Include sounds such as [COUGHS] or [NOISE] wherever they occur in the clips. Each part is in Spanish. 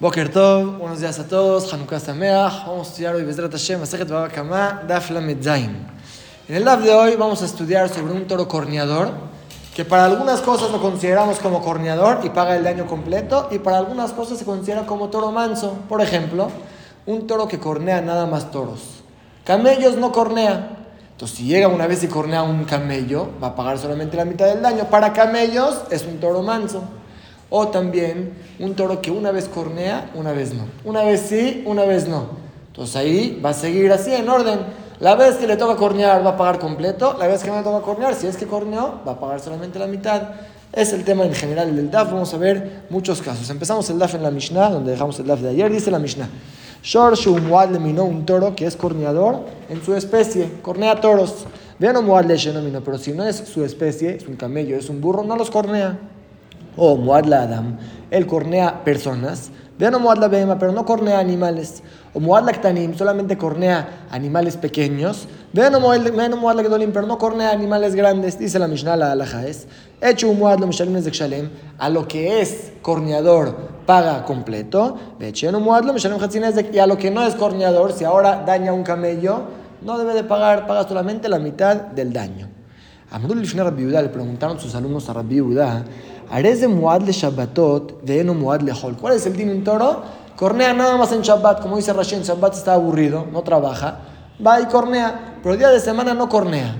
Boker Tov, buenos días a todos, Hanukkah Sameach. Vamos a estudiar hoy Bezrat Hashem, Masechet Baba Kama, Daf Lamed Zain. En el Daf de hoy vamos a estudiar sobre un toro corneador, que para algunas cosas lo consideramos como corneador y paga el daño completo, y para algunas cosas se considera como toro manso. Por ejemplo, un toro que cornea nada más toros. Camellos no cornea. Entonces, si llega una vez y cornea un camello, va a pagar solamente la mitad del daño. Para camellos es un toro manso. O también un toro que una vez cornea, una vez no. Una vez sí, una vez no. Entonces ahí va a seguir así en orden. La vez que le toca cornear va a pagar completo. La vez que no le toca cornear, si es que corneó, va a pagar solamente la mitad. Es el tema en general del DAF. Vamos a ver muchos casos. Empezamos el DAF en la Mishnah, donde dejamos el DAF de ayer. Dice la Mishnah. Shor Muad le minó un toro que es corneador en su especie. Cornea toros. Vean un Muad le pero si no es su especie, es un camello, es un burro, no los cornea o Muad la Adam, él cornea personas, vean Muad la Bema, pero no cornea animales, o Muad la Ktanim, solamente cornea animales pequeños, vean Muad la Gedolim, pero no cornea animales grandes, dice la Mishnah, la Alaja es, hecho un Muad lo de Kshalem, a lo que es corneador paga completo, vean Muad lo y a lo que no es corneador, si ahora daña un camello, no debe de pagar, paga solamente la mitad del daño. A Lifner Rabbi le preguntaron sus alumnos a Rabbi Ares de Muad le Shabbatot, de no Muad le Hol. ¿Cuál es el din un toro? Cornea nada más en Shabbat, como dice Rashi, en Shabbat está aburrido, no trabaja, va y cornea, pero día de semana no cornea.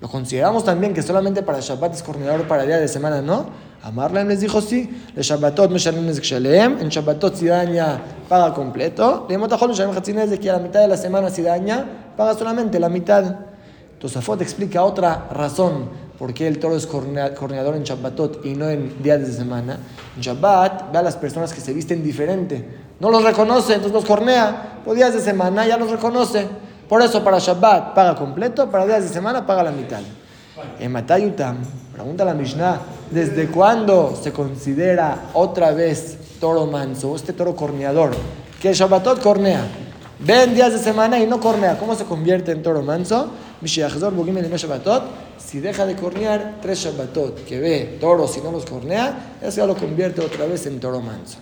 Lo consideramos también que solamente para Shabbat es corneador, para día de semana no. Amarlem les dijo sí, le Shabbatot me Kshalem, en Shabbatot si daña paga completo, le Motajol de que a la mitad de la semana si daña paga solamente la mitad. Tosafot explica otra razón por qué el toro es corneador en Shabbatot y no en días de semana. En Shabbat ve a las personas que se visten diferente. No los reconoce, entonces los cornea. Por días de semana ya los reconoce. Por eso para Shabbat paga completo, para días de semana paga la mitad. En Matayutam, pregunta la Mishnah, ¿desde cuándo se considera otra vez toro manso, este toro corneador? Que Shabbatot cornea. Ven días de semana y no cornea. ¿Cómo se convierte en toro manso? Si deja de cornear tres Shabbatot, que ve toros y no los cornea, eso ya lo convierte otra vez en toro manso.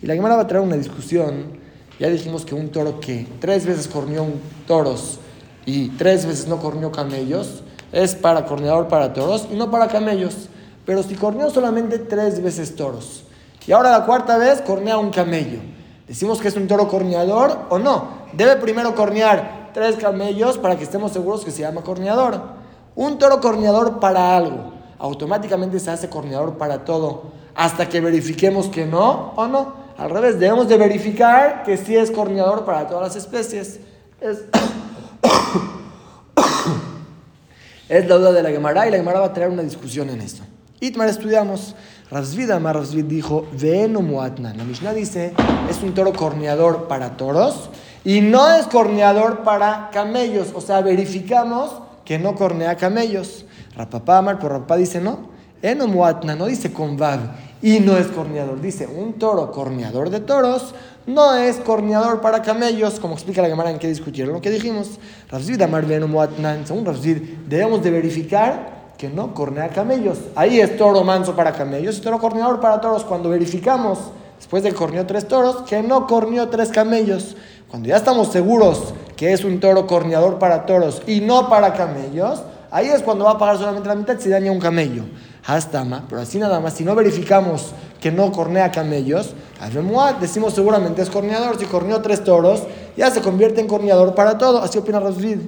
Y la Gemara va a traer una discusión. Ya dijimos que un toro que tres veces corneó toros y tres veces no corneó camellos, es para corneador para toros y no para camellos. Pero si corneó solamente tres veces toros y ahora la cuarta vez cornea un camello, ¿decimos que es un toro corneador o no? Debe primero cornear tres camellos para que estemos seguros que se llama corneador. Un toro corneador para algo, automáticamente se hace corneador para todo, hasta que verifiquemos que no o no. Al revés, debemos de verificar que sí es corneador para todas las especies. Es, [COUGHS] es la duda de la Gemara y la Gemara va a traer una discusión en esto. Itmar estudiamos. Ravzvid Amar Ravzvid dijo, Muatna. La Mishnah dice, es un toro corneador para toros y no es corneador para camellos. O sea, verificamos que no cornea camellos. Rapapá Amar, por Rapapá dice no. Eno Muatna no dice con Vav y no es corneador. Dice un toro corneador de toros no es corneador para camellos, como explica la Gemara en que discutieron lo que dijimos. Ravzid Amar Veno Muatna, según Ravzid, debemos de verificar que no cornea camellos. Ahí es toro manso para camellos y toro corneador para toros. Cuando verificamos, después de corneó tres toros, que no corneó tres camellos. Cuando ya estamos seguros que es un toro corneador para toros y no para camellos, ahí es cuando va a pagar solamente la mitad si daña un camello. Hasta pero así nada más, si no verificamos que no cornea camellos, decimos seguramente es corneador. Si corneó tres toros, ya se convierte en corneador para todo. Así opina Rosvid.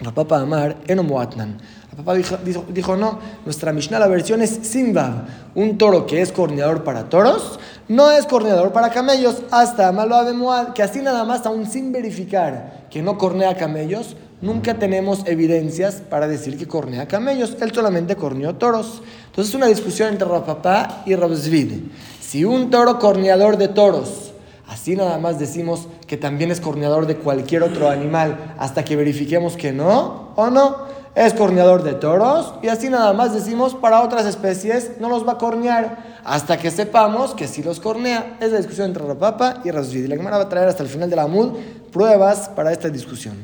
La papa Amar, Enomoatnan. Papá dijo, no, nuestra Mishnah, la versión es Simbab, un toro que es corneador para toros, no es corneador para camellos, hasta Malo Abemuad, que así nada más, aún sin verificar que no cornea camellos, nunca tenemos evidencias para decir que cornea camellos, él solamente corneó toros. Entonces es una discusión entre Rapapá y Rabzvid. Si un toro corneador de toros, así nada más decimos que también es corneador de cualquier otro animal, hasta que verifiquemos que no o no es corneador de toros y así nada más decimos para otras especies no los va a cornear hasta que sepamos que si los cornea. Es la discusión entre Rapapa y Rasvid. La Gemara va a traer hasta el final de la MUD pruebas para esta discusión.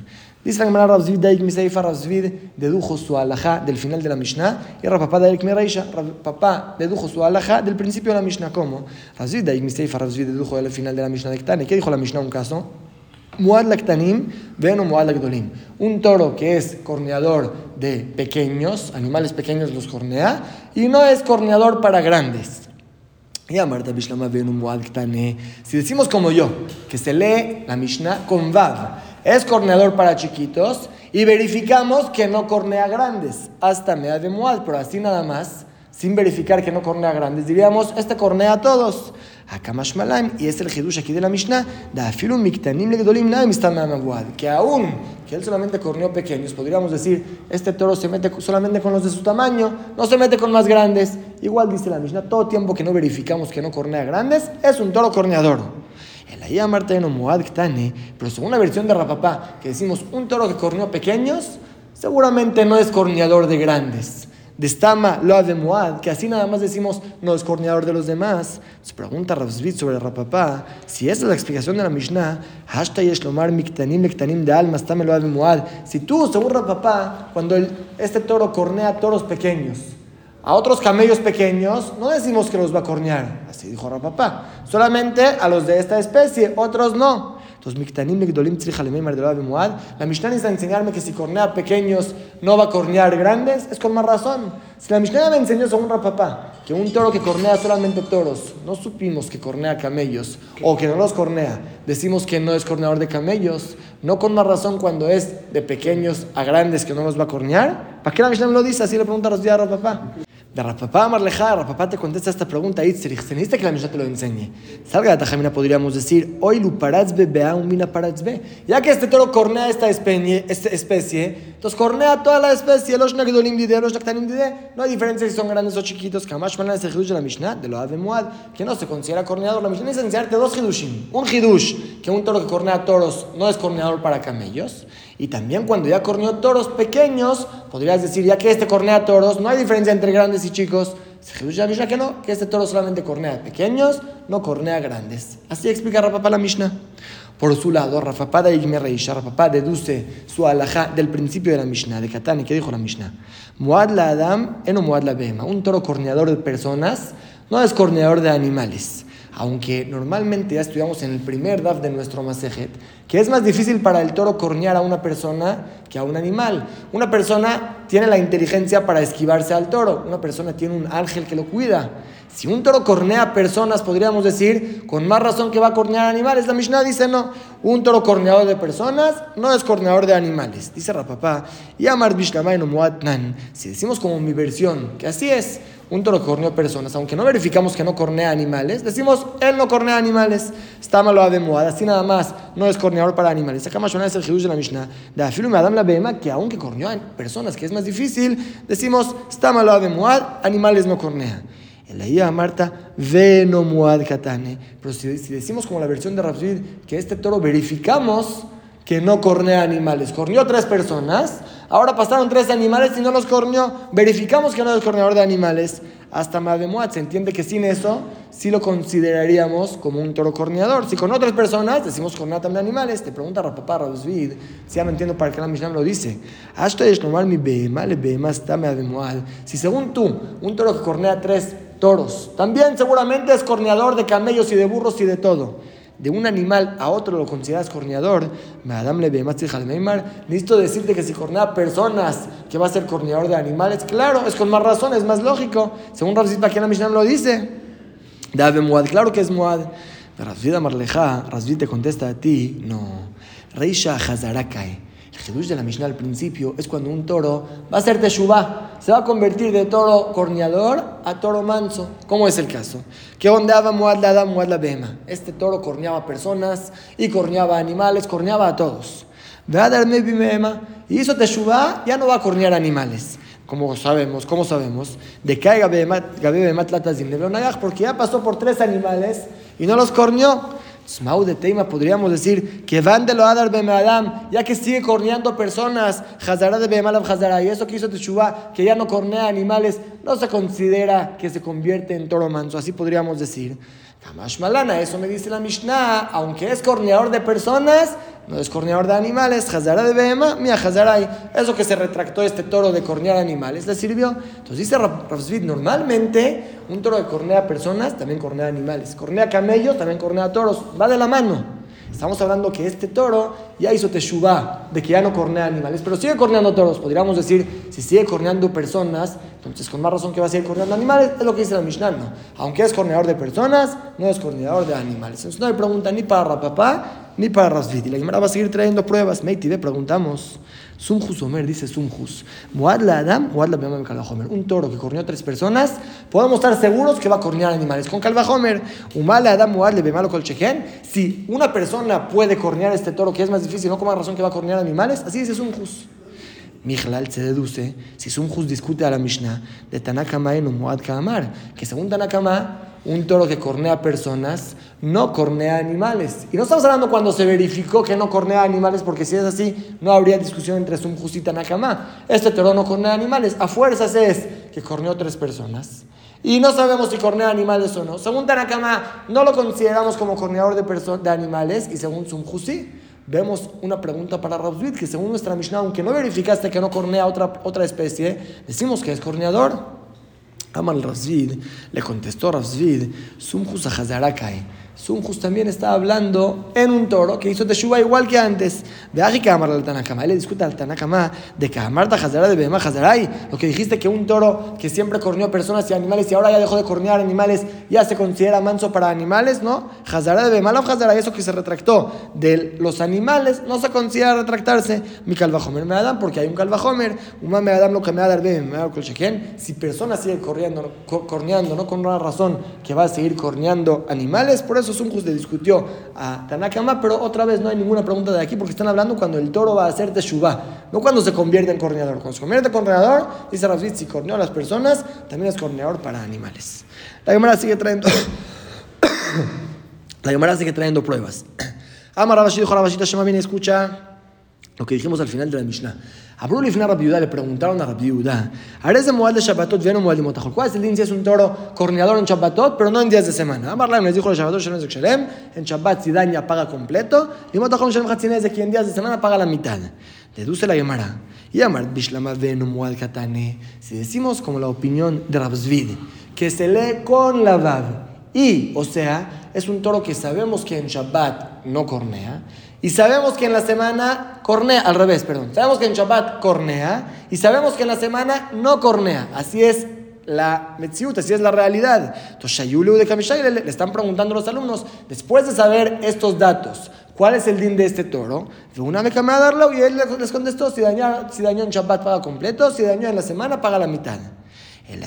Dice la Gemara Rabzvid Daik Miseifa Rabzvid dedujo su alajá del final de la Mishnah y Rapapá Daik Miraisha, papá dedujo su alajá del principio de la Mishnah. ¿Cómo? Rabzvid Daik Miseifa Rabzvid dedujo del final de la Mishnah de Ktane. ¿Qué dijo la Mishnah? Un caso. Muad Laktanim, ven Muad Lakdolim. Un toro que es corneador de pequeños, animales pequeños los cornea, y no es corneador para grandes. Y Marta Bishlama ven Muad Si decimos como yo, que se lee la Mishnah con Vav, es corneador para chiquitos, y verificamos que no cornea grandes, hasta Mea de Muad, pero así nada más, sin verificar que no cornea grandes, diríamos, este cornea a todos. Hakamash Malaim, y es el Hidush aquí de la Mishnah, da Afilum Miktanim Legdolim Naim que aún que él solamente corneó pequeños, podríamos decir, este toro se mete solamente con los de su tamaño, no se mete con más grandes. Igual dice la Mishnah, todo tiempo que no verificamos que no cornea grandes, es un toro corneador. El Ayah Marteno Muad Ktane, pero según la versión de Rapapá, que decimos un toro que corneó pequeños, seguramente no es corneador de grandes destama lo de Muad, que así nada más decimos no es corneador de los demás. Se pregunta Ravsvit sobre Rapapá, si esa es la explicación de la Mishnah, Lomar Miktanim Miktanim de Alma, lo de Muad. Si tú, según Rapapá, cuando este toro cornea toros pequeños, a otros camellos pequeños, no decimos que los va a cornear. Así dijo Rapapá. Solamente a los de esta especie, otros no. Entonces, Miktanim Negdolim. La Mishnah necesita enseñarme que si cornea pequeños no va a cornear grandes, es con más razón. Si la Mishnah me enseñó según Rapapá que un toro que cornea solamente toros, no supimos que cornea camellos o que no los cornea, decimos que no es corneador de camellos, no con más razón cuando es de pequeños a grandes que no los va a cornear. ¿Para qué la Mishnah me lo dice? Así le pregunta a los días a Rapapá. De Rapapá Marleja, Rapapá te contesta esta pregunta, Itzrich, se necesita que la Mishnah te lo enseñe. Salga de Tajamina, podríamos decir, hoy lu bea un mina be. Ya que este toro cornea esta especie, esta especie, entonces cornea toda la especie, los nagdolim dide, los naktanim dide. No hay diferencia si son grandes o chiquitos. Kamash manan es el de la Mishnah, de lo ave muad, que no se considera corneador. La Mishnah necesita enseñarte dos hidushim. Un hidush, que un toro que cornea toros no es corneador para camellos. Y también cuando ya corneó toros pequeños, podrías decir, ya que este cornea toros, no hay diferencia entre grandes y chicos. Que no, que este toro solamente cornea pequeños, no cornea grandes. Así explica Rapapá la Mishnah. Por su lado, Rafapá de Reisha, Rafapá deduce su alajá del principio de la Mishnah, de Katani, que dijo la Mishnah. Muad la Adam, eno Muad la Bema. Un toro corneador de personas no es corneador de animales aunque normalmente ya estudiamos en el primer DAF de nuestro Masejet, que es más difícil para el toro cornear a una persona que a un animal. Una persona tiene la inteligencia para esquivarse al toro, una persona tiene un ángel que lo cuida. Si un toro cornea a personas, podríamos decir, con más razón que va a cornear animales. La Mishnah dice no. Un toro corneador de personas no es corneador de animales. Dice Rapapá, y Amar no Si decimos como mi versión, que así es, un toro corneó personas, aunque no verificamos que no cornea animales, decimos, él no cornea animales. Está malo de Muad, así nada más, no es corneador para animales. Acá más es el Jesús de la Mishnah. De Afilu Adam la Bema, que aunque corneó personas, que es más difícil, decimos, está malo de Muad, animales no cornea. En la Marta, no Muad Katane. Pero si, decimos como la versión de Rapsid, que este toro verificamos que no cornea animales. Corneó tres personas, ahora pasaron tres animales y no los corneó. Verificamos que no es corneador de animales. Hasta Mademuat se entiende que sin eso sí lo consideraríamos como un toro corneador. Si con otras personas decimos cornea también animales, te pregunta Rapapá Rabsvid, si ya me entiendo para qué la Mishnah lo dice. Si según tú, un toro que cornea tres toros, también seguramente es corneador de camellos y de burros y de todo de un animal a otro lo consideras corneador, necesito decirte que si cornea personas, que va a ser corneador de animales, claro, es con más razón, es más lógico. Según Rav aquí en la Mishnah lo dice. Dave Muad, claro que es Muad. Razvida Marleja, Razvid te contesta a ti, no. Reisha Hazarakai. El de la Mishnah al principio es cuando un toro va a ser Teshuvah, se va a convertir de toro corneador a toro manso. ¿Cómo es el caso? Que ondeaba Muad la Muad la Bema. Este toro corneaba personas y corneaba animales, corneaba a todos. Y hizo Teshuvah, ya no va a cornear animales. Como sabemos, ¿cómo sabemos? De que hay porque ya pasó por tres animales y no los corneó. Smau de Teima podríamos decir que van de lo Adar Adam, ya que sigue corneando personas, Hazara de Bemalav Hazara, y eso que hizo Teshuvah, que ya no cornea animales, no se considera que se convierte en toro manso, así podríamos decir. Kamash malana, eso me dice la Mishnah, aunque es corneador de personas, no es corneador de animales, Hazara de Behema, mía Hazaray. Eso que se retractó este toro de cornear animales, ¿le sirvió? Entonces dice Rafsvid, normalmente un toro que cornea personas también cornea animales, cornea camellos, también cornea toros, va de la mano. Estamos hablando que este toro ya hizo teshuvah, de que ya no cornea animales, pero sigue corneando toros. Podríamos decir, si sigue corneando personas, entonces con más razón que va a seguir corneando animales, es lo que dice la Mishnah. No. Aunque es corneador de personas, no es corneador de animales. Entonces no hay pregunta ni para Rapapá ni para Rasvid. Y la Gemara va a seguir trayendo pruebas. Meiti, preguntamos. Sumjus Omer, dice Sumjus. Muad la Adam, Muad la Un toro que corneó tres personas, podemos estar seguros que va a cornear animales. Con Calvajomer, Umal la Adam, Muad le Bemalo Colchejen. Si una persona puede cornear este toro, que es más difícil, no como razón que va a cornear animales, así dice Sumjus. Mijlal se deduce, si Sumjus discute a la Mishnah, de Tanakama en Muad Kamar, que según Tanakama, un toro que cornea personas no cornea animales. Y no estamos hablando cuando se verificó que no cornea animales, porque si es así, no habría discusión entre Sumjus y Tanakama. Este toro no cornea animales. A fuerzas es que corneó tres personas. Y no sabemos si cornea animales o no. Según Tanakama, no lo consideramos como corneador de, de animales. Y según Sumjus, sí. Vemos una pregunta para Rabzvid, que según nuestra Mishnah, aunque no verificaste que no cornea otra, otra especie, decimos que es corneador. Amal Razvid, le contestó Razvid, Sumjus Ahazarakai. Sumjus también está hablando en un toro que hizo Teshuva igual que antes. De Aji amar al Tanakama. Él le discute al Tanakama de que Amarta Hazara de Bema Hazarai. Lo que dijiste que un toro que siempre corneó personas y animales y ahora ya dejó de cornear animales, ya se considera manso para animales, ¿no? Hazara de Bema Hazarai, eso que se retractó de los animales, no se considera retractarse. Mi calvajomer me adam porque hay un calvajomer. Un me adam lo que me da me Si personas siguen corneando, no con una razón que va a seguir corneando animales, por eso eso Sumjus le discutió a Tanakama, pero otra vez no hay ninguna pregunta de aquí porque están hablando cuando el toro va a hacer teshuvah, no cuando se convierte en corneador. Cuando se convierte en corneador, dice Rafid, si corneó a las personas, también es corneador para animales. La Gemara sigue trayendo. [COUGHS] La Gemara sigue trayendo pruebas. [COUGHS] Ama Rabashi dijo Rabashita Shema, viene escucha lo que dijimos al final de la Mishnah. Abrú Lifna le preguntaron a Rabbi ¿haré ese Moal de Shabbatot viene Moal de Motajol? ¿Cuál es el si es un toro corneador en Shabbatot, pero no en días de semana? Amarlam les dijo los Shabbatot Shalem, en Shabbat si daña paga completo, y Motajol Shalem Hatzinez de que en días de semana paga la mitad. Deduce la Gemara. Y Amar Bishlama Venu Moal Katane. Si decimos como la opinión de Rabzvid, que se lee con la Vav, y, o sea, es un toro que sabemos que en Shabbat no cornea, y sabemos que en la semana cornea, al revés, perdón. Sabemos que en Shabbat cornea y sabemos que en la semana no cornea. Así es la Metziut, así es la realidad. Entonces, de Kamishai le, están preguntando a los alumnos, después de saber estos datos, ¿cuál es el din de este toro? Una me a darlo y él les contestó, si dañó, si dañó en Shabbat paga completo, si dañó en la semana paga la mitad. El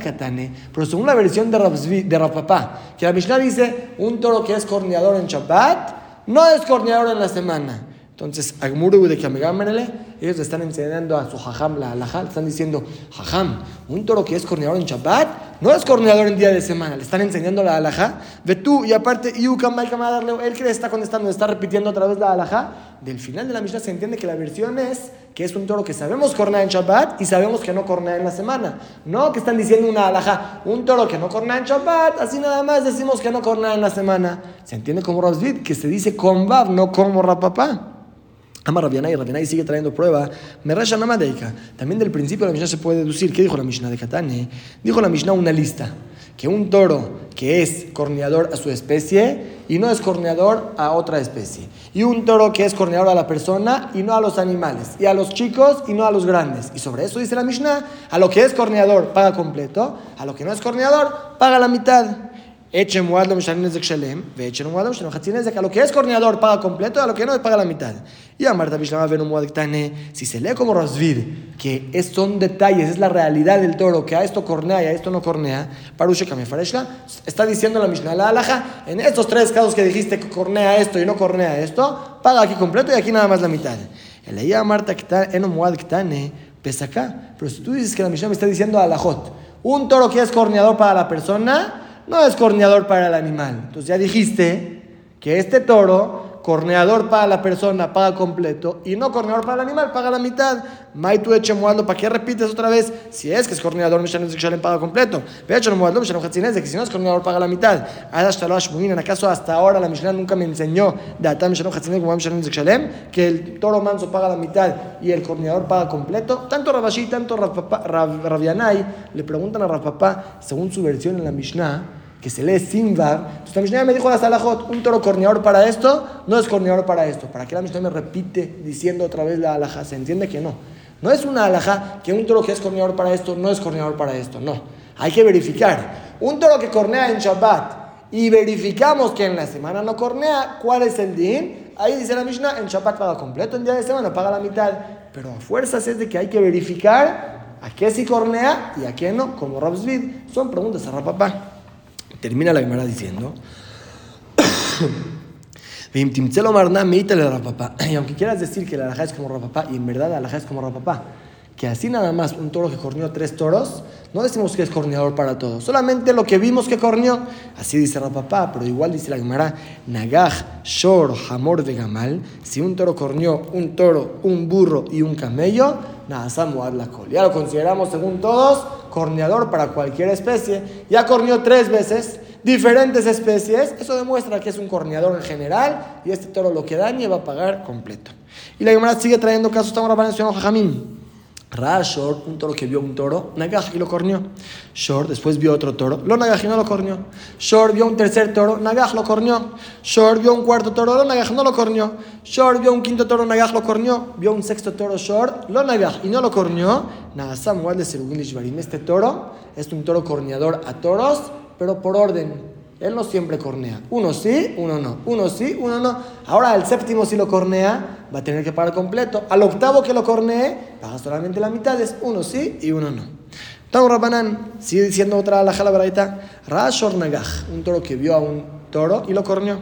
Katane, pero según la versión de, de Rapapá, que la Mishnah dice, un toro que es corneador en Shabbat, no es corneador en la semana. Entonces, Agmuru de Kamegamerele, ellos le están enseñando a su jajam la alajá, le están diciendo, jajam, un toro que es corneador en Shabbat, no es corneador en día de semana, le están enseñando la alajá, ve tú, y aparte, él que le está contestando, le está repitiendo otra vez la alajá, del final de la Mishnah se entiende que la versión es que es un toro que sabemos cornear en Shabbat y sabemos que no cornea en la semana. No que están diciendo una alhaja, un toro que no cornea en Shabbat, así nada más decimos que no cornea en la semana. Se entiende como Rasvid, que se dice con Bab, no como Rapapá. Ama Rabianay, Rabianay sigue trayendo prueba. Me raya Namadeika. También del principio de la Mishnah se puede deducir. ¿Qué dijo la Mishnah de Katane? Dijo la Mishnah una lista que un toro que es corneador a su especie y no es corneador a otra especie. Y un toro que es corneador a la persona y no a los animales. Y a los chicos y no a los grandes. Y sobre eso dice la Mishnah, a lo que es corneador paga completo, a lo que no es corneador paga la mitad. Eche muad lo de kshalem, ve eche muad lo a lo que es corneador paga completo, a lo que no paga la mitad. Y a Marta Bishlama ven muad si se lee como Rasvid, que son detalles, es la realidad del toro, que a esto cornea y a esto no cornea, parushe kamefareshla, está diciendo la Mishnah, la alaja, en estos tres casos que dijiste que cornea esto y no cornea esto, paga aquí completo y aquí nada más la mitad. El a Marta en muad ktane, pesa acá. Pero si tú dices que la Mishnah me está diciendo alajot, un toro que es corneador para la persona, no es corneador para el animal. Entonces ya dijiste que este toro corneador para la persona, paga completo, y no corneador para el animal, paga la mitad. Maitu eche ¿para qué repites otra vez? Si es que es corneador, Mishanim Shalem paga completo. Pecho no muadlo, Mishanim de que si no es corneador, paga la mitad. ¿En acaso hasta ahora la Mishnah nunca me enseñó Hatzinez Shalem? Que el toro manso paga la mitad y el corneador paga completo. Tanto Rabashi, tanto Rabianai le preguntan a Rafapá, según su versión en la Mishnah, que se lee sin Entonces la Mishnah me dijo a Salahot, un toro corneador para esto, no es corneador para esto. ¿Para qué la Mishnah me repite diciendo otra vez la alhaja? Se entiende que no. No es una alhaja que un toro que es corneador para esto no es corneador para esto, no. Hay que verificar. Un toro que cornea en Shabbat y verificamos que en la semana no cornea, ¿cuál es el din? Ahí dice la Mishnah, en Shabbat paga completo, en día de semana paga la mitad. Pero a fuerzas es de que hay que verificar a qué sí cornea y a qué no, como Rabsvid. Son preguntas a Rapapá. Termina la Gemara diciendo. [COUGHS] [COUGHS] Y aunque quieras decir que la alhaja es como rapapá, y en verdad la alhaja es como rapapá, que así nada más un toro que corneó tres toros, no decimos que es corneador para todos, solamente lo que vimos que corneó, así dice rapapá, pero igual dice la Gemara, Nagaj, Shor, Hamor de Gamal, si un toro corneó un toro, un burro y un camello, nada, la col. Ya lo consideramos según todos corneador para cualquier especie, ya corneó tres veces, diferentes especies, eso demuestra que es un corneador en general y este toro lo que dañe va a pagar completo. Y la Gemara sigue trayendo casos, estamos hablando de Jajamín. Ra, Short, un toro que vio un toro, Nagaj y lo corneó. Short después vio otro toro, lo Nagaj y no lo corneó. Short vio un tercer toro, Nagaj lo corneó. Short vio un cuarto toro, lo Nagaj no lo corneó. Short vio un quinto toro, Nagaj lo corneó. Vio un sexto toro, Short, lo Nagaj y no lo corneó. Nagasam de Este toro es un toro corneador a toros pero por orden. Él no siempre cornea. Uno sí, uno no. Uno sí, uno no. Ahora el séptimo si lo cornea, va a tener que pagar completo. Al octavo que lo cornee, paga solamente la mitad. Es uno sí y uno no. Tau Rabanán sigue diciendo otra la jalabraita. Rashor Nagaj, un toro que vio a un toro y lo corneó.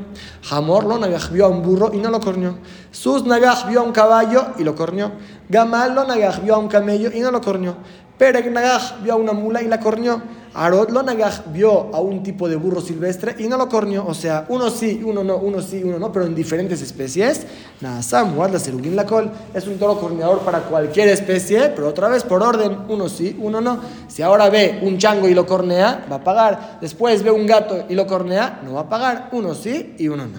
Hamor lo Nagaj vio a un burro y no lo corneó. Sus Nagaj vio a un caballo y lo corneó. Gamal lo Nagaj vio a un camello y no lo corneó. Pereg Nagaj vio a una mula y la corneó. Arod Lonagaj vio a un tipo de burro silvestre y no lo corneó. O sea, uno sí, uno no, uno sí, uno no, pero en diferentes especies. Nasam, la Serugin Lakol es un toro corneador para cualquier especie, pero otra vez por orden, uno sí, uno no. Si ahora ve un chango y lo cornea, va a pagar. Después ve un gato y lo cornea, no va a pagar. Uno sí y uno no.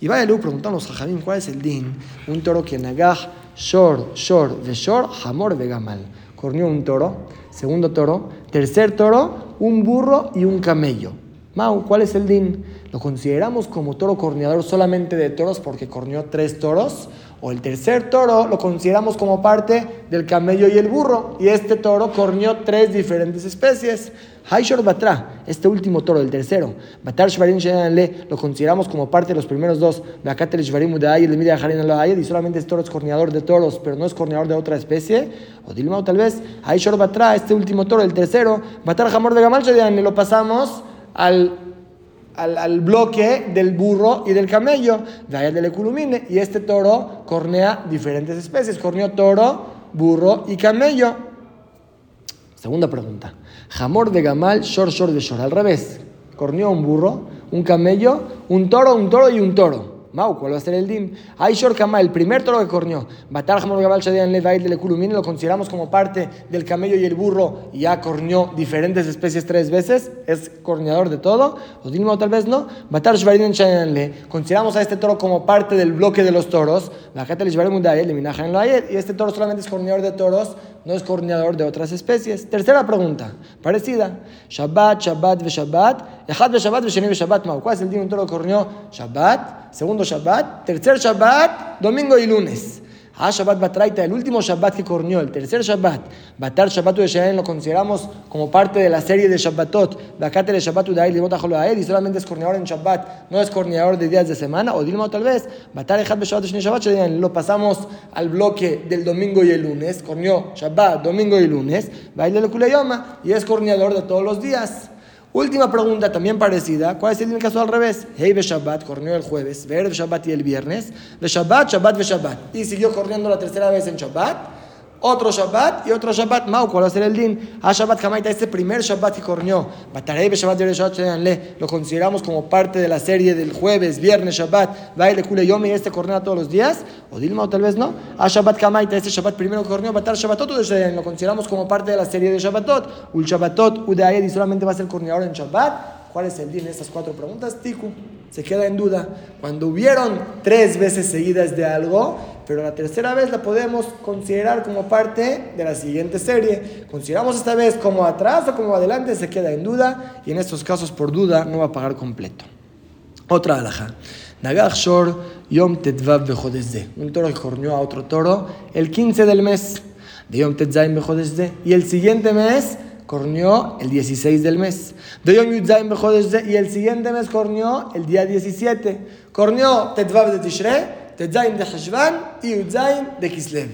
Y vaya Lu, preguntamos a ¿cuál es el din? Un toro que nagaj, shor, shor, de shor, jamor, de gamal. Corneó un toro Segundo toro. Tercer toro, un burro y un camello. Mau, ¿cuál es el din? ¿Lo consideramos como toro corneador solamente de toros porque corneó tres toros? ¿O el tercer toro lo consideramos como parte del camello y el burro? Y este toro corneó tres diferentes especies. Haishor Batra, este último toro, el tercero, Batar Shvarim le lo consideramos como parte de los primeros dos, Bakatel Shvarim Harin y solamente este toro es corneador de toros, pero no es corneador de otra especie, o Dilmao tal vez, Haishor Batra, este último toro, el tercero, Batar Hamor de Gamal le lo pasamos al al, bloque del burro y del camello, de del Eculumine, y este toro cornea diferentes especies, corneó toro, burro y camello. Segunda pregunta. Jamor de Gamal, Shor Shor de Shor. Al revés. Corneó un burro, un camello, un toro, un toro y un toro. Mau, ¿cuál va a ser el din? Hay Shor Kamal, el primer toro que corneó. Batar Jamor Gamal Shadian Levail de Lekulumine lo consideramos como parte del camello y el burro y ya corneó diferentes especies tres veces. Es corneador de todo. O Dilma tal vez no. Batar Shvarin Shadian Le. Consideramos a este toro como parte del bloque de los toros. Bajatel Shvarin Mudayel, Minajan Loayet. Y este toro solamente es corneador de toros no es corneador de otras especies. Tercera pregunta, parecida. Shabbat, Shabbat, ve Shabbat. Echad ve Shabbat, ve ve Shabbat. ¿Cuál es el día un toro corneó? Shabbat. Segundo Shabbat. Tercer Shabbat, domingo y lunes. Ah, Shabbat Batraita, el último Shabbat que corneó, el tercer Shabbat. Batar Shabbat de Shayan lo consideramos como parte de la serie de Shabbatot. Bakate de Shabbat de y solamente es corneador en Shabbat, no es corneador de días de semana. O Dilma tal vez, Batar Ejat Shabbat de Shabbat lo pasamos al bloque del domingo y el lunes. Corneó Shabbat, domingo y lunes. Baile Kuleyoma y es corneador de todos los días. Última pregunta, también parecida. ¿Cuál es el caso al revés? Hey, Shabbat, corrió el jueves. Ver Shabbat y el viernes. Shabbat, Shabbat, Shabbat. Y siguió corriendo la tercera vez en Shabbat. Otro Shabbat y otro Shabbat. Mau, ¿cuál va a ser el din? A Shabbat Kamaita, este primer Shabbat que corrió. Batarebe Shabbat Shabbat lo consideramos como parte de la serie del jueves, viernes, Shabbat, baile Kule Yomi, este cornea todos los días. O Dilma, o tal vez no. A Shabbat Kamaita, este Shabbat primero que corrió, Batar Shabbatot lo consideramos como parte de la serie de Shabbatot. Ul Shabbatot, Udeayed, y solamente va a ser corneador en Shabbat. ¿Cuál es el din? Estas cuatro preguntas, Tiku, se queda en duda. Cuando hubieron tres veces seguidas de algo, pero la tercera vez la podemos considerar como parte de la siguiente serie. Consideramos esta vez como atrás o como adelante, se queda en duda y en estos casos por duda no va a pagar completo. Otra alhaja. Nagach Shor Yom Tetvav Un toro que corneó a otro toro el 15 del mes de Yom Tetzaim Y el siguiente mes corneó el 16 del mes. De y el siguiente mes corneó el día 17. Corneó Tetvav de Tishrei, Tetzaim de Heshvan y Yudzaim de Kislev.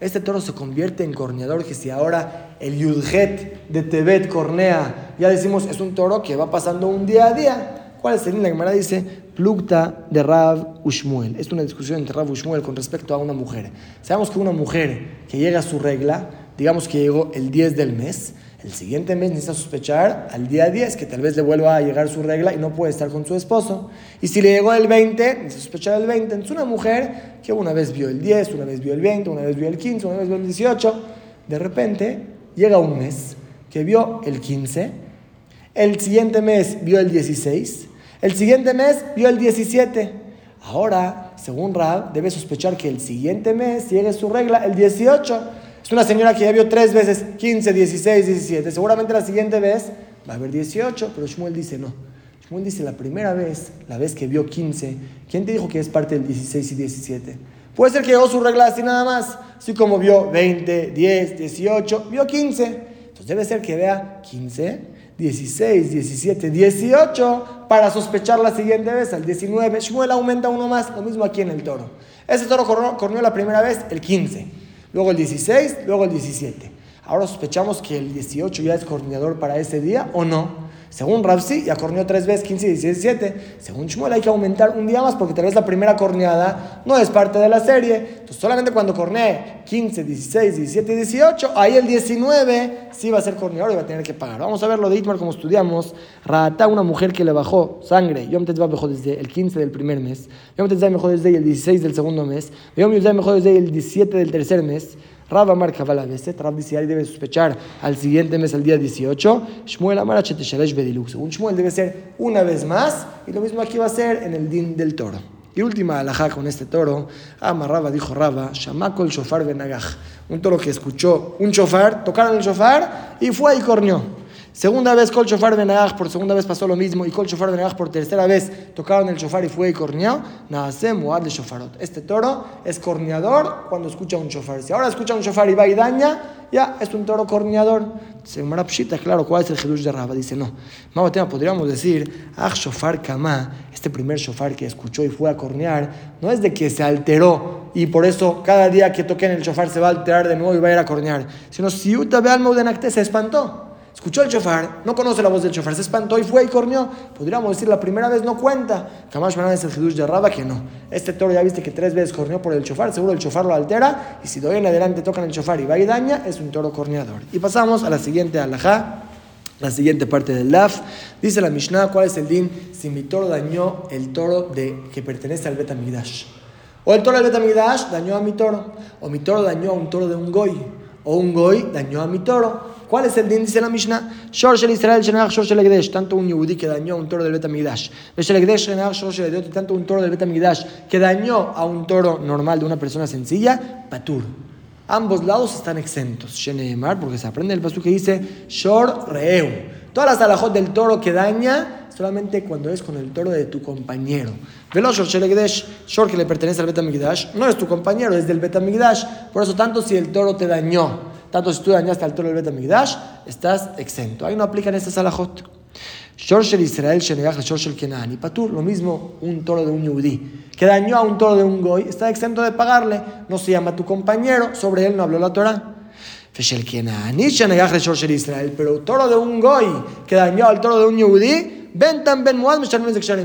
Este toro se convierte en corneador que si ahora el Yudjet de Tebet cornea, ya decimos es un toro que va pasando un día a día. ¿Cuál es el La Gemara dice, Plukta de Rav Ushmuel. Es una discusión entre Rav Ushmuel con respecto a una mujer. Sabemos que una mujer que llega a su regla, digamos que llegó el 10 del mes, el siguiente mes necesita sospechar al día 10 que tal vez le vuelva a llegar su regla y no puede estar con su esposo. Y si le llegó el 20, necesita sospechar el 20. Entonces una mujer que una vez vio el 10, una vez vio el 20, una vez vio el 15, una vez vio el 18, de repente llega un mes que vio el 15, el siguiente mes vio el 16, el siguiente mes vio el 17. Ahora, según Rab, debe sospechar que el siguiente mes llegue su regla el 18. Es una señora que ya vio tres veces 15, 16, 17. Seguramente la siguiente vez va a haber 18, pero Shmuel dice no. Shmuel dice la primera vez, la vez que vio 15, ¿quién te dijo que es parte del 16 y 17? Puede ser que llegó su regla así nada más, así como vio 20, 10, 18, vio 15. Entonces debe ser que vea 15, 16, 17, 18 para sospechar la siguiente vez, al 19. Shmuel aumenta uno más, lo mismo aquí en el toro. Ese toro corrió la primera vez el 15 luego el 16, luego el 17. Ahora sospechamos que el 18 ya es coordinador para ese día o no. Según Rapsi, ya corneó tres veces, 15, 16, 17. Según Shmuel, hay que aumentar un día más porque tal vez la primera corneada no es parte de la serie. Entonces, solamente cuando cornee 15, 16, 17 18, ahí el 19 sí va a ser corneador y va a tener que pagar. Vamos a ver lo de Itmar como estudiamos. Rata, una mujer que le bajó sangre. Yom Tetzvah mejor desde el 15 del primer mes. Yom Tetzvah mejor desde el 16 del segundo mes. Yom Tetzvah mejor desde el 17 del tercer mes. Rab Amar Kabbalah Beset, Rab dice, debe sospechar al siguiente mes, al día 18. Shmuel Amar Bediluk. Según Shmuel debe ser una vez más, y lo mismo aquí va a ser en el din del toro. Y última alajá con este toro, Amarraba dijo Raba, Shamako el shofar benagaj. Un toro que escuchó un shofar, tocaron el shofar y fue y corneó. Segunda vez Kol Shofar Benagach, por segunda vez pasó lo mismo, y Kol Shofar Benagach por tercera vez tocaron el shofar y fue y corneó. Naase Muad de Shofarot. Este toro es corneador cuando escucha un shofar. Si ahora escucha un shofar y va y daña, ya es un toro corneador. Se Marapshita, claro, ¿cuál es el Jedush de Rabba? Dice, no. Más tema podríamos decir, Ah, Shofar Kama, este primer shofar que escuchó y fue a cornear, no es de que se alteró y por eso cada día que toquen el shofar se va a alterar de nuevo y va a ir a cornear, sino si Uta Beal se espantó. Escuchó el chofar, no conoce la voz del chofar, se espantó y fue y corneó. Podríamos decir la primera vez no cuenta. Kamash es el Jedush de Raba que no. Este toro ya viste que tres veces corneó por el chofar, seguro el chofar lo altera. Y si de hoy en adelante tocan el chofar y va y daña, es un toro corneador. Y pasamos a la siguiente alajá, la siguiente parte del laf. Dice la Mishnah, ¿cuál es el din? Si mi toro dañó el toro de, que pertenece al Betamigdash. O el toro del Betamigdash dañó a mi toro. O mi toro dañó a un toro de un goy. O un goy dañó a mi toro. ¿Cuál es el din? Dice la Mishnah. Shor Israel shor. Tanto un yudí que dañó a un toro del Betamigdash. Shenach shor. Tanto un toro del Betamigdash que dañó a un toro normal de una persona sencilla. Patur. Ambos lados están exentos. Sheneemar, porque se aprende el paso que dice Shor reu. Todas las alajot del toro que daña solamente cuando es con el toro de tu compañero. Velo Shor Shel Egdesh, Shor que le pertenece al Betamigdash, no es tu compañero, es del Betamigdash. Por eso, tanto si el toro te dañó tanto si tú dañaste al toro del Betamigdash, estás exento. Ahí no aplican estas alajot. Shorshel Israel Shenegach Shorshel Kenani. Patur, lo mismo un toro de un yudí que dañó a un toro de un goy, está exento de pagarle. No se llama tu compañero, sobre él no habló la Torah. Feshel Kenani Shenegach Shorshel Israel. Pero toro de un goy que dañó al toro de un yudí, Ben tan ben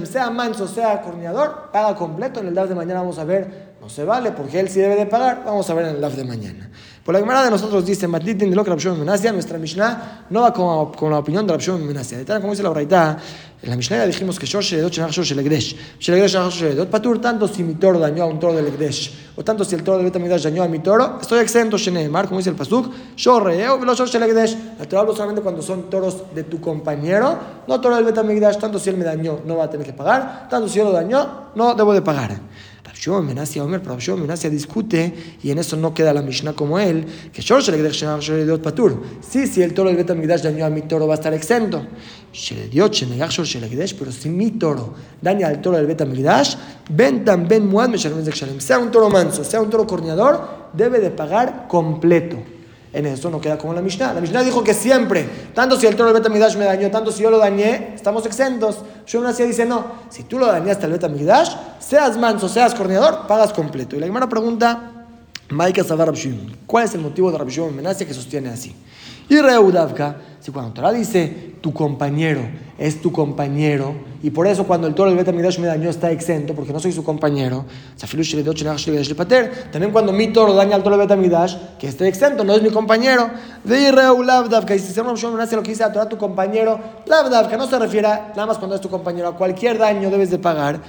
sea manso, sea corneador, paga completo. En el día de mañana vamos a ver, no se vale porque él sí debe de pagar. Vamos a ver en el DAF de mañana. Por la Gemara de nosotros dice, Matlitin de lo que Menasia, nuestra Mishnah no va con, con la opinión de Rabshon Menasia. De tal como dice la Braita, en la Mishnah ya dijimos que Shor Sheledot Shenach Shor Shelegdesh. Shelegdesh Shenach Shor Sheledot Patur, tanto si mi toro dañó a un toro del Egdesh, o tanto si el toro del Betamidash dañó a mi toro, estoy exento Sheneemar, como dice el Pasuk, Shor Reo, Velo Shor Shelegdesh. La Torah hablo solamente cuando son toros de tu compañero, no toro del Betamidash, tanto si él me dañó, no va a tener que pagar, tanto si yo lo dañó, no debo de pagar. Rabshon Menasia Omer, pero Rabshon Menasia discute y en eso no queda la Mishnah como él, que Shor Shelegdesh Patur. Sí, si el toro del Betamidash dañó a mi toro va a estar exento. Pero si mi toro daña al toro del Betamidash, Ben Tam Ben Muad Sea un toro manso, sea un toro corneador, debe de pagar completo. En eso no queda como la Mishnah. La Mishnah dijo que siempre, tanto si el toro del Betamidash me dañó, tanto si yo lo dañé, estamos exentos. Yo Nasia dice, no, si tú lo dañaste al Betamidash, seas manso, seas corneador, pagas completo. Y la Gemara pregunta, Maika Savar ¿cuál es el motivo de Rabshim Menasia que sostiene así? Y Reudavka, si cuando Torah dice tu compañero es tu compañero, y por eso cuando el toro del Betamidash me dañó está exento, porque no soy su compañero, también cuando mi toro daña al toro del Betamidash, que esté exento, no es mi compañero, de Reudavka, y si se llama lo que dice a Torah tu compañero, Lavdavka no se refiere nada más cuando es tu compañero, a cualquier daño debes de pagar,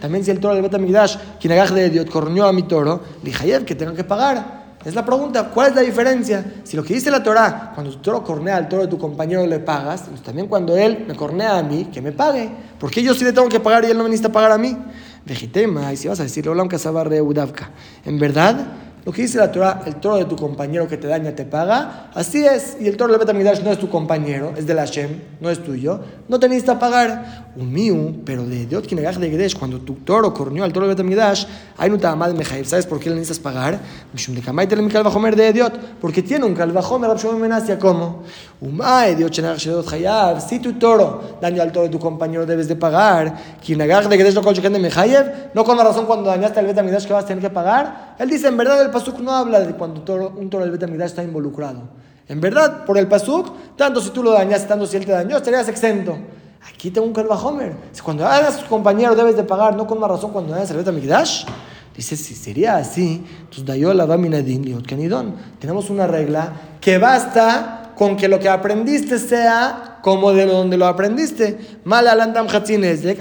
también si el toro del Betamidash, quien de Dios corrió a mi toro, Lijayev, que tengan que pagar. Es la pregunta, ¿cuál es la diferencia? Si lo que dice la Torah, cuando tu toro cornea al toro de tu compañero le pagas, pues también cuando él me cornea a mí, que me pague. Porque yo sí le tengo que pagar y él no me necesita pagar a mí. Vejitema, y si vas a decirle, hola, En verdad, lo que dice la Torah, el toro de tu compañero que te daña te paga, así es. Y el toro de Betamidash no es tu compañero, es de la Hashem, no es tuyo. No te necesita pagar un pero de Diot Kinegach de Gedesh, cuando tu toro cornió al toro de Betamidash, hay un de Mejaib. ¿Sabes por qué le necesitas pagar? Mishum de Diot, porque tiene un calvajomer, Rabshom Menasia, ¿cómo? Shenach Shedot Hayab, si tu toro daña al toro de tu compañero debes de pagar. Kinegach de Gedesh no con de Mejayev, no con la razón cuando dañaste al Betamidash que vas a tener que pagar. Él dice, en verdad el Pasuk no habla de cuando un toro del Betamidash está involucrado. En verdad, por el Pasuk, tanto si tú lo dañaste, tanto si él te dañó, estarías exento. Aquí tengo un Kalvahomer. Cuando hagas tu compañero debes de pagar, no con una razón cuando hagas el Betamidash. Dice, si sería así, entonces Dayola Vaminadin Kanidon. Tenemos una regla que basta con que lo que aprendiste sea como de donde lo aprendiste. Mal hatzinezek.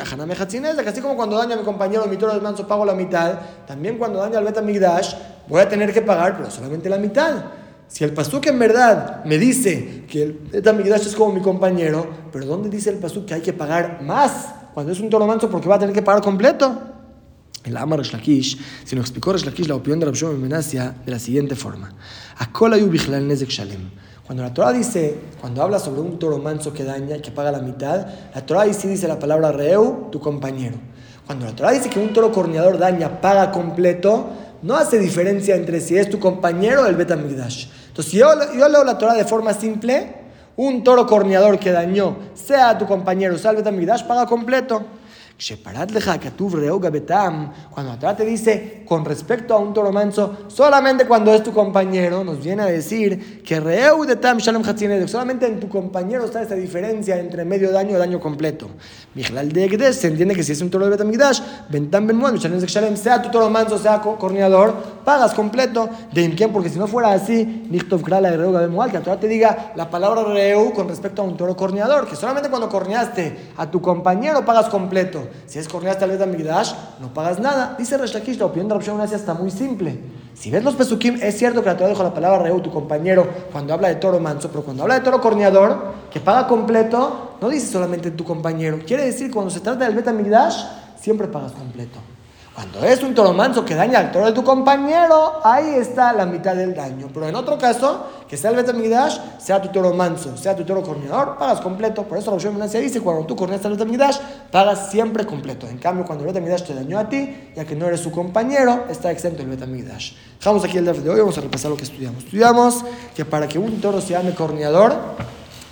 Así como cuando daña a mi compañero mi toro de manso pago la mitad, también cuando daña al Betamigdash voy a tener que pagar, pero solamente la mitad. Si el pasuk en verdad me dice que el Betamigdash es como mi compañero, pero ¿dónde dice el pasuk que hay que pagar más cuando es un toro manso porque va a tener que pagar completo? El Amar Reshlakish, si nos explicó Reshlakish la opinión de Rabshon Menasia de la siguiente forma. Cuando la Torah dice, cuando habla sobre un toro manso que daña y que paga la mitad, la Torah ahí sí dice la palabra reu, tu compañero. Cuando la Torah dice que un toro corneador daña, paga completo, no hace diferencia entre si es tu compañero o el Betamigdash. Entonces, si yo, yo leo la Torah de forma simple, un toro corneador que dañó, sea tu compañero, sea el Betamigdash, paga completo. Cuando atrás te dice con respecto a un toro manso, solamente cuando es tu compañero, nos viene a decir que Reu de Tam Shalom solamente en tu compañero está esta diferencia entre medio daño y daño completo. Mijlal de se entiende que si es un toro de Betamigdash, Bentam Ben Shalom sea tu toro manso, sea corneador, pagas completo. De Imken, porque si no fuera así, Nichtov Krala de Reu que atrás te diga la palabra Reu con respecto a un toro corneador, que solamente cuando corneaste a tu compañero pagas completo. Si es corneaste al Betamigdash, no pagas nada. Dice Reshakish, la opinión de la opción está muy simple. Si ves los pesukim, es cierto que la Torah dijo la palabra reu, tu compañero, cuando habla de toro manso, pero cuando habla de toro corneador, que paga completo, no dice solamente tu compañero. Quiere decir, cuando se trata del Betamigdash, siempre pagas completo. Cuando es un toro manso que daña al toro de tu compañero, ahí está la mitad del daño. Pero en otro caso, que sea el Betamigdash, sea tu toro manso, sea tu toro corneador, pagas completo. Por eso la Roshon dice, cuando tú corneas al Betamigdash, pagas siempre completo. En cambio, cuando el Betamigdash te dañó a ti, ya que no eres su compañero, está exento el Betamigdash. Dejamos aquí el día de hoy, vamos a repasar lo que estudiamos. Estudiamos que para que un toro se llame corneador,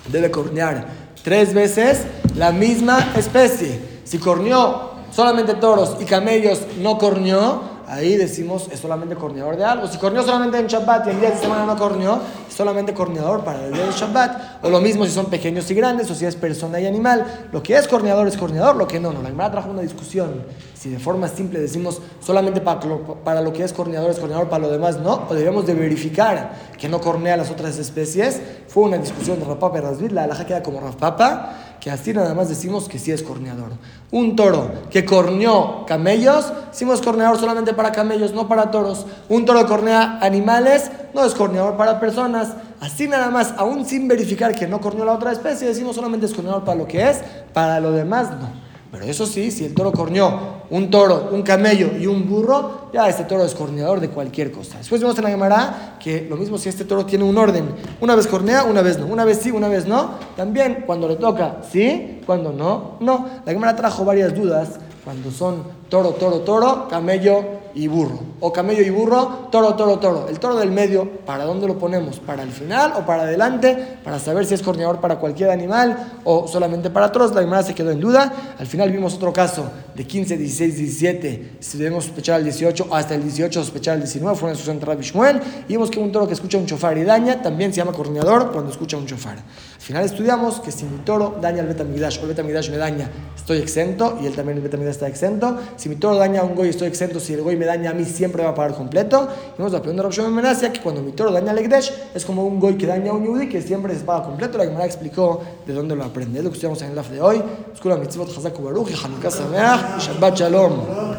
debe cornear tres veces la misma especie. Si corneó solamente toros y camellos no corneó, ahí decimos es solamente corneador de algo. Si corneó solamente en Shabbat y el día de semana no corneó, es solamente corneador para el día de Shabbat. O lo mismo si son pequeños y grandes, o si es persona y animal. Lo que es corneador es corneador, lo que no, no. La Gemara trajo una discusión. Si de forma simple decimos solamente para lo, para lo que es corneador es corneador, para lo demás no, o debemos de verificar que no cornea las otras especies. Fue una discusión de Rapapa y Rasvid, la alhaja queda como Rapapa, que así nada más decimos que sí es corneador. Un toro que corneó camellos, decimos corneador solamente para camellos, no para toros. Un toro que cornea animales, no es corneador para personas. Así nada más, aún sin verificar que no corneó la otra especie, decimos solamente es corneador para lo que es, para lo demás no. Pero eso sí, si el toro corneó un toro, un camello y un burro, ya este toro es corneador de cualquier cosa. Después vemos en la Gemara que lo mismo si este toro tiene un orden. Una vez cornea, una vez no. Una vez sí, una vez no. También cuando le toca sí, cuando no, no. La Gemara trajo varias dudas cuando son toro, toro, toro, camello y burro. O camello y burro, toro, toro, toro. El toro del medio, ¿para dónde lo ponemos? ¿Para el final o para adelante? Para saber si es corneador para cualquier animal o solamente para todos. La Gemara se quedó en duda. Al final vimos otro caso de 15, 16, 17. Si debemos sospechar al 18, hasta el 18 sospechar al 19. Fue una discusión entre Rabbi Shmuel. Y vimos que un toro que escucha un chofar y daña también se llama corneador cuando escucha un chofar. Al final estudiamos que si mi toro daña al Betamigdash o el Betamigdash me daña, estoy exento y él también el Betamigdash está exento. Si mi toro daña a un goy, estoy exento. Si el goy me daña a mí, siempre va a pagar completo. Y vamos a aprender a Menacia que cuando mi toro daña al Ekdesh, es como un goy que daña a un yudi que siempre se paga completo. La Gemara explicó de dónde lo aprende. Es lo que estudiamos en el LAF de hoy. Escuela Mitzvot Hazak Baruch y Hanukkah Sameach Shabbat Shalom.